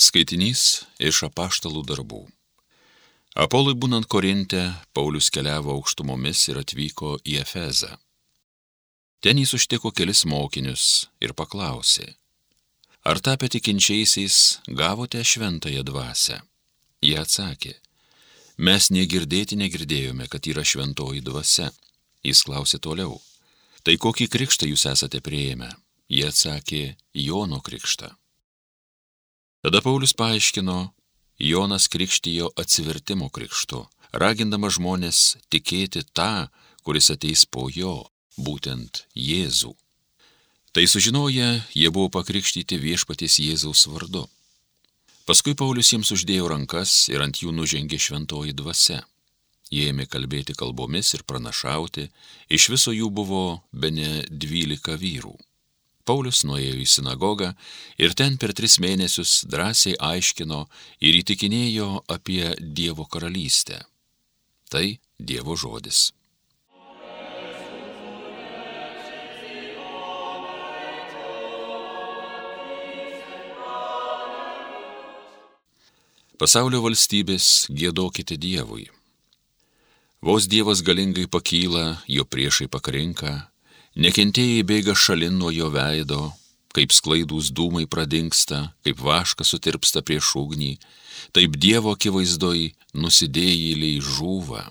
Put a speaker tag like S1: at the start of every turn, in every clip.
S1: Skaitinys iš apaštalų darbų. Apolui būnant Korinte, Paulius keliavo aukštumomis ir atvyko į Efezą. Ten jis užtiko kelis mokinius ir paklausė, ar tapę tikinčiaisiais gavote šventąją dvasę? Jie atsakė, mes negirdėti negirdėjome, kad yra šventoji dvasia. Jis klausė toliau, tai kokį krikštą jūs esate prieėmę? Jie atsakė, Jono krikštą. Tada Paulius paaiškino, Jonas krikštijo atsivertimo krikštu, ragindama žmonės tikėti tą, kuris ateis po jo, būtent Jėzų. Tai sužinoję, jie buvo pakrikštyti viešpaties Jėzaus vardu. Paskui Paulius jiems uždėjo rankas ir ant jų nužengė šventoji dvasia. Jie ėmė kalbėti kalbomis ir pranašauti, iš viso jų buvo be ne dvylika vyrų. Paulius nuėjo į sinagogą ir ten per tris mėnesius drąsiai aiškino ir įtikinėjo apie Dievo karalystę. Tai Dievo žodis. Pasaulio valstybės gėdokite Dievui. Vos Dievas galingai pakyla, jo priešai pakrinka, Nekentėjai bėga šalin nuo jo veido, kaip sklaidūs dūmai pradingsta, kaip vaškas sutirpsta prieš ugnį, taip Dievo akivaizdoj nusidėjėliai žūva.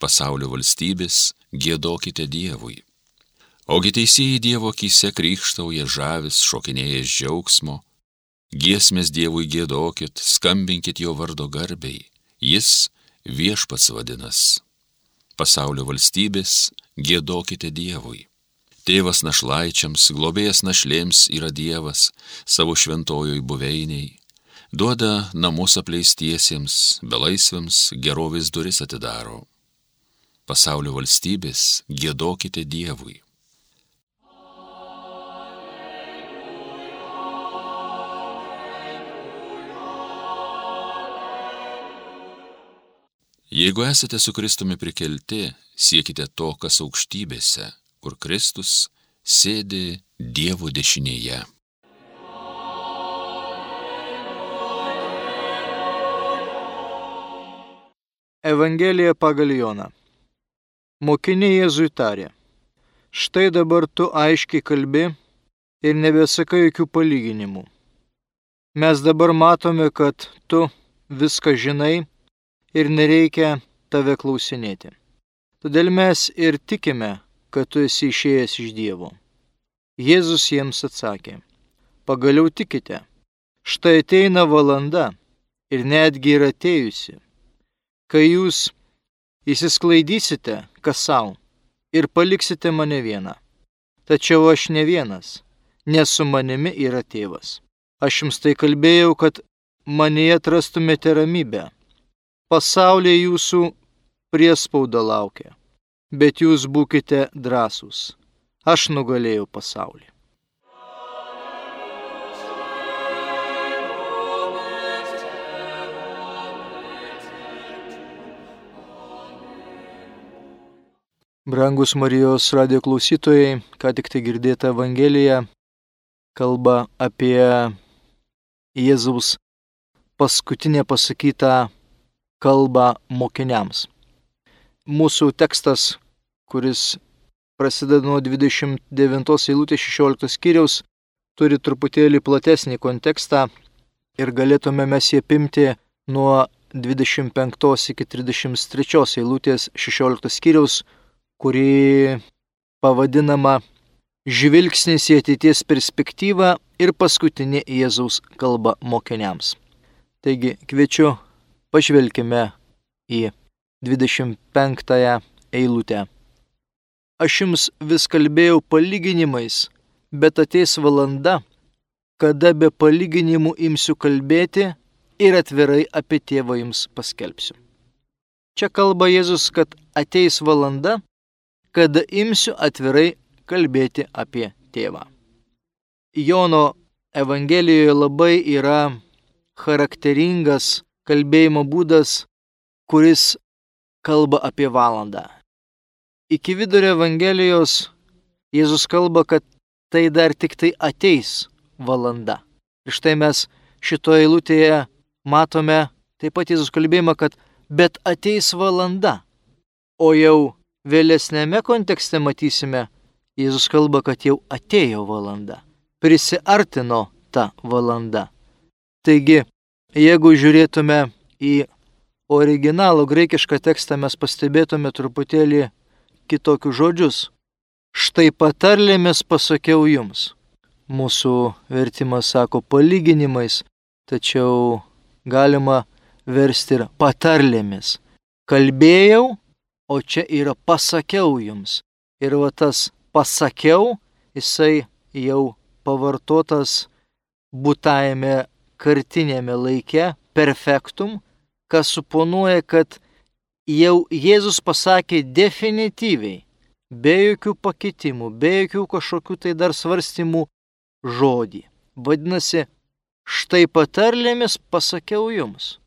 S1: Pasaulio valstybės gėdokite Dievui. Ogi teisėjai Dievo akise krikštauja žavis, šokinėjęs džiaugsmo, giesmės Dievui gėdokit, skambinkit jo vardo garbiai, jis viešpats vadinas. Pasaulio valstybės gėdokite Dievui. Tėvas našlaičiams, globėjas našlėms yra Dievas savo šventojoj buveiniai, duoda namus apleistiesiems, belaisviams gerovės duris atidaro. Pasaulio valstybės gėdokite Dievui. Jeigu esate su Kristumi prikelti, siekite to, kas aukštybėse, kur Kristus sėdi Dievo dešinėje.
S2: Evangelija pagal Joną. Mokiniai Jėzui tarė. Štai dabar tu aiškiai kalbi ir nebesakai jokių palyginimų. Mes dabar matome, kad tu viską žinai ir nereikia tave klausinėti. Todėl mes ir tikime, kad tu esi išėjęs iš Dievo. Jėzus jiems atsakė, pagaliau tikite, štai ateina valanda ir netgi yra atėjusi, kai jūs įsisklaidysite kas savo ir paliksite mane vieną. Tačiau aš ne vienas, nes su manimi yra tėvas. Aš jums tai kalbėjau, kad mane atrastumėte ramybę pasaulyje jūsų priespauda laukia, bet jūs būkite drąsūs. Aš nugalėjau pasaulį. Brangus Marijos radio klausytojai, ką tik tai girdėta Evangelija kalba apie Jėzaus paskutinę pasakytą kalbą mokiniams. Mūsų tekstas, kuris prasideda nuo 29 eilutės 16 skyriaus, turi truputėlį platesnį kontekstą ir galėtume mes jį apimti nuo 25 iki 33 eilutės 16 skyriaus, kuri pavadinama Žvilgsnis į ateities perspektyvą ir paskutinė Jėzaus kalba mokiniams. Taigi kviečiu Pažvelkime į 25 eilutę. Aš jums vis kalbėjau palyginimais, bet ateis valanda, kada be palyginimų imsiu kalbėti ir atvirai apie tėvą jums paskelbsiu. Čia kalba Jėzus, kad ateis valanda, kada imsiu atvirai kalbėti apie tėvą. Jono Evangelijoje labai yra charakteringas kalbėjimo būdas, kuris kalba apie valandą. Iki vidurio Evangelijos Jėzus kalba, kad tai dar tik tai ateis valanda. Ir štai mes šitoje eilutėje matome taip pat Jėzus kalbėjimą, kad bet ateis valanda. O jau vėlesnėme kontekste matysime, Jėzus kalba, kad jau atėjo valanda. Prisiartino ta valanda. Taigi, jeigu žiūrėtume į originalų graikišką tekstą, mes pastebėtume truputėlį kitokius žodžius. Štai patarlėmis pasakiau jums. Mūsų vertimas sako palyginimais, tačiau galima versti ir patarlėmis. Kalbėjau, o čia yra pasakiau jums. Ir va tas pasakiau, jisai jau pavartotas būtajame kartinėme laike, perfektum, kas suponuoja, kad jau Jėzus pasakė definityviai, be jokių pakitimų, be jokių kažkokių tai dar svarstymų žodį. Vadinasi, štai patarlėmis pasakiau jums.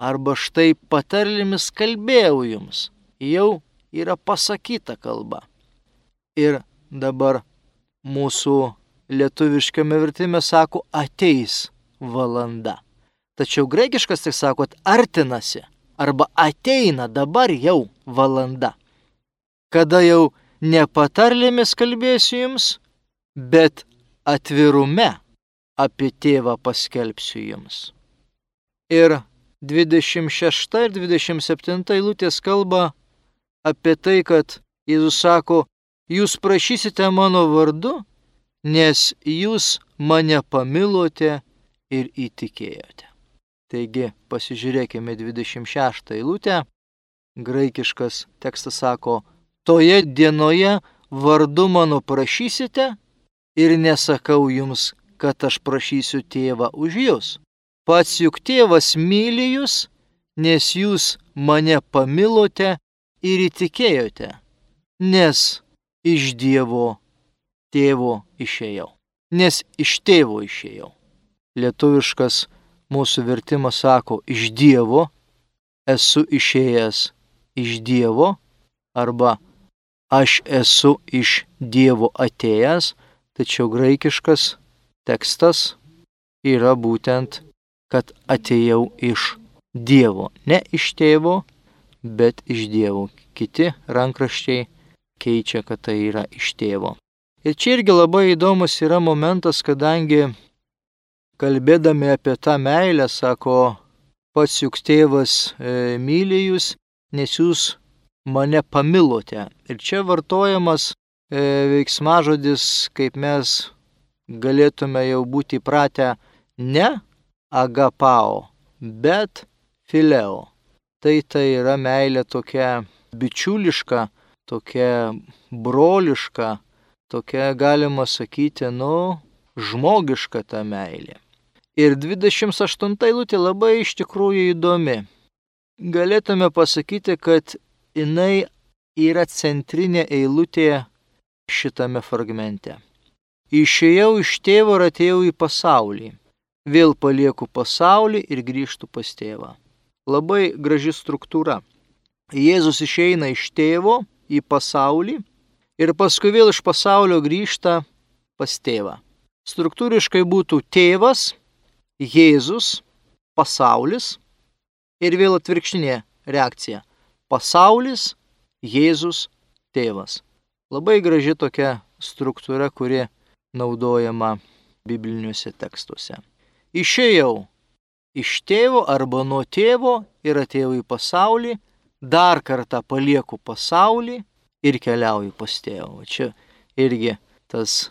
S2: Arba štai patarlėmis kalbėjau jums. Jau yra pasakyta kalba. Ir dabar mūsų lietuviškame vertime sako ateis valanda. Tačiau graikiškas tik sako, artinasi arba ateina dabar jau valanda. Kada jau ne patarlėmis kalbėsiu jums, bet atvirume apie tėvą paskelbsiu jums. Ir 26 ir 27 eilutės kalba apie tai, kad Jėzus sako, jūs prašysite mano vardu, nes jūs mane pamilote ir įtikėjote. Taigi pasižiūrėkime 26 eilutę. Graikiškas tekstas sako, toje dienoje vardu mano prašysite ir nesakau jums, kad aš prašysiu tėvą už jūs. Pats juk tėvas myli jūs, nes jūs mane pamilote ir įtikėjote, nes iš Dievo tėvo išėjau, nes iš tėvo išėjau. Lietuviškas mūsų vertimas sako, iš Dievo esu išėjęs iš Dievo arba aš esu iš Dievo atėjęs, tačiau graikiškas tekstas yra būtent, kad atėjau iš Dievo. Ne iš tėvo, bet iš Dievo. Kiti rankraščiai keičia, kad tai yra iš tėvo. Ir čia irgi labai įdomus yra momentas, kadangi kalbėdami apie tą meilę, sako, pats juk tėvas e, myli jūs, nes jūs mane pamilote. Ir čia vartojamas e, veiksmažodis, kaip mes galėtume jau būti įpratę ne agapao, bet fileo. Tai tai yra meilė tokia bičiuliška, tokia broliška, tokia galima sakyti, nu, žmogiška ta meilė. Ir 28 eilutė labai iš tikrųjų įdomi. Galėtume pasakyti, kad jinai yra centrinė eilutė šitame fragmente. Išėjau iš tėvo ir atėjau į pasaulį. Vėl palieku pasaulį ir grįžtu pas tėvą. Labai graži struktūra. Jėzus išeina iš tėvo į pasaulį ir paskui vėl iš pasaulio grįžta pas tėvą. Struktūriškai būtų tėvas, Jėzus, pasaulis ir vėl atvirkštinė reakcija. Pasaulis, Jėzus, tėvas. Labai graži tokia struktūra, kuri naudojama bibliniuose tekstuose. Išėjau iš tėvo arba nuo tėvo ir atėjau į pasaulį, dar kartą palieku pasaulį ir keliauju pas tėvą. Čia irgi tas e,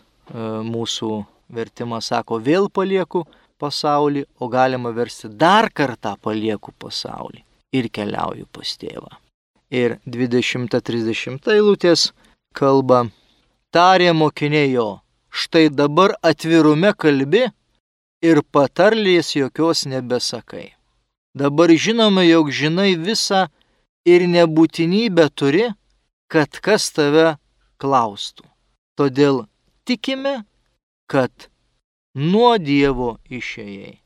S2: mūsų vertimas sako, vėl palieku pasaulį, o galima versti dar kartą palieku pasaulį ir keliauju pas tėvą. Ir 20-30 eilutės kalba, tarė mokiniai jo, štai dabar atvirume kalbi ir patarlės jokios nebesakai. Dabar žinome, jog žinai visą ir nebūtinybę turi, kad kas tave klaustų. Todėl tikime, kad nuo Dievo išėjai.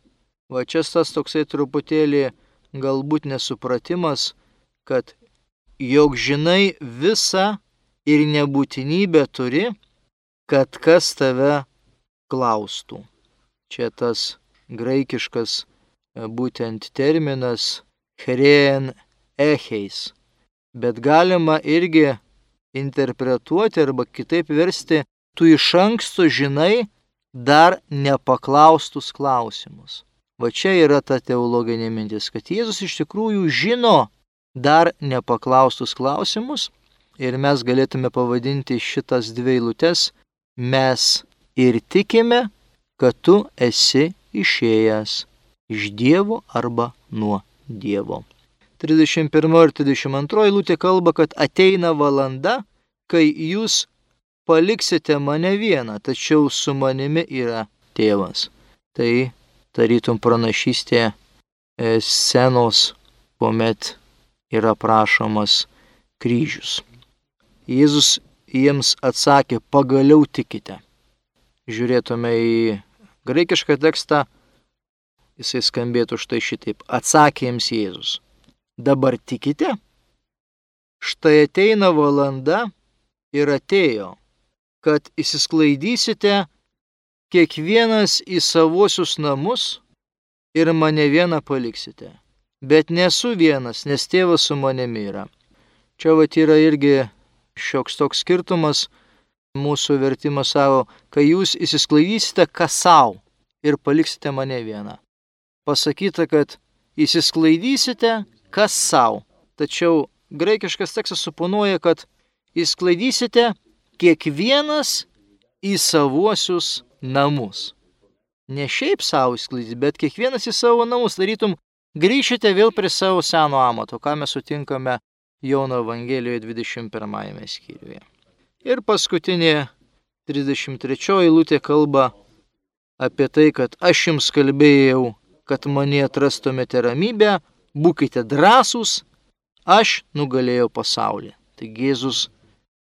S2: Va čia tas toksai truputėlį galbūt nesupratimas, kad jog žinai visą ir nebūtinybę turi, kad kas tave klaustų. Čia tas graikiškas e, būtent terminas chereen echeis. Bet galima irgi interpretuoti arba kitaip versti, tu iš anksto žinai dar nepaklaustus klausimus. Va čia yra ta teologinė mintis, kad Jėzus iš tikrųjų žino dar nepaklaustus klausimus ir mes galėtume pavadinti šitas dvi eilutes mes ir tikime, kad tu esi išėjęs iš Dievo arba nuo Dievo. 31 ir 32 eilutė kalba, kad ateina valanda, kai jūs paliksite mane vieną, tačiau su manimi yra tėvas. Tai tarytum pranašystė e, senos, kuomet yra prašomas kryžius. Jėzus jiems atsakė, pagaliau tikite. Žiūrėtume į graikišką tekstą, jisai skambėtų štai šitaip. Atsakė jiems Jėzus. Dabar tikite? Štai ateina valanda ir atėjo, kad įsisklaidysite kiekvienas į savuosius namus ir mane vieną paliksite. Bet nesu vienas, nes tėvas su manimi yra. Čia va yra irgi šioks toks skirtumas mūsų vertimas savo, kai jūs įsisklaidysite kas savo ir paliksite mane vieną. Pasakyta, kad įsisklaidysite kas savo, tačiau graikiškas tekstas suponuoja, kad įsklaidysite kiekvienas į savuosius namus. Ne šiaip savo įsklaidyti, bet kiekvienas į savo namus, darytum, grįšite vėl prie savo seno amato, ką mes sutinkame Jono Evangelijoje 21 skyriuje. Ir paskutinė 33 eilutė kalba apie tai, kad aš jums kalbėjau, kad mane atrastumėte ramybę, būkite drąsūs, aš nugalėjau pasaulį. Taigi Jėzus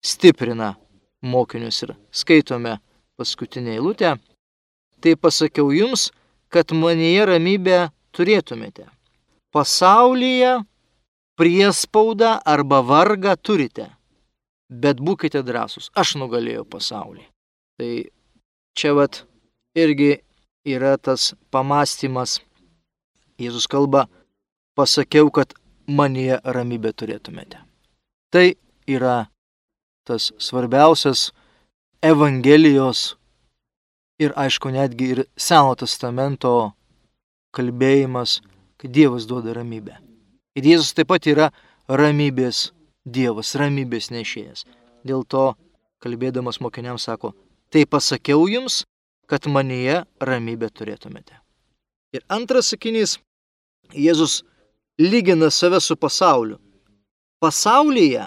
S2: stiprina mokinius ir skaitome paskutinę eilutę. Tai pasakiau jums, kad manyje ramybę turėtumėte. Pasaulyje priespaudą arba vargą turite, bet būkite drąsūs, aš nugalėjau pasaulį. Tai čia vat irgi yra tas pamastymas. Jėzus kalba, pasakiau, kad manie ramybę turėtumėte. Tai yra tas svarbiausias Evangelijos ir aišku netgi ir Seno testamento kalbėjimas, kad Dievas duoda ramybę. Ir Jėzus taip pat yra ramybės Dievas, ramybės nešėjas. Dėl to, kalbėdamas mokiniams, sako, tai pasakiau jums, kad manyje ramybę turėtumėte. Ir antras sakinys, Jėzus lygina save su pasauliu. Pasaulyje,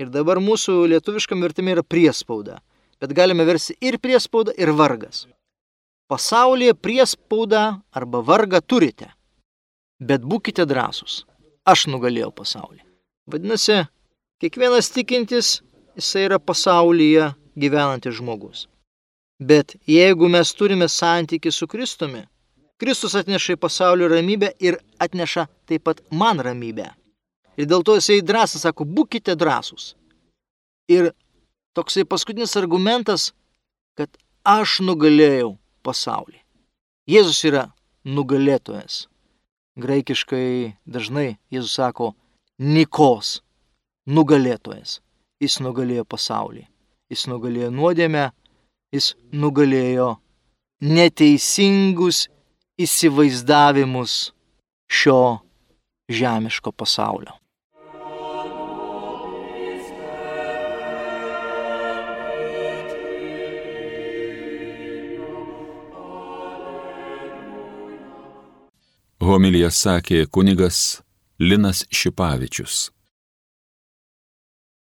S2: ir dabar mūsų lietuviškam vertime yra priespauda, bet galime versti ir priespauda, ir vargas. Pasaulyje priespaudą arba vargą turite bet būkite drąsūs. Aš nugalėjau pasaulį. Vadinasi, kiekvienas tikintis, jisai yra pasaulyje gyvenantis žmogus. Bet jeigu mes turime santyki su Kristumi, Kristus atneša į pasaulio ramybę ir atneša taip pat man ramybę. Ir dėl to jisai drąsas sako, būkite drąsūs. Ir toksai paskutinis argumentas, kad aš nugalėjau pasaulį. Jėzus yra nugalėtojas. Graikiškai dažnai Jėzus sako Nikos, nugalėtojas. Jis nugalėjo pasaulį. Jis nugalėjo nuodėmę, jis nugalėjo neteisingus įsivaizdavimus šio žemiško pasaulio.
S1: Homilija sakė kunigas Linas Šipavičius.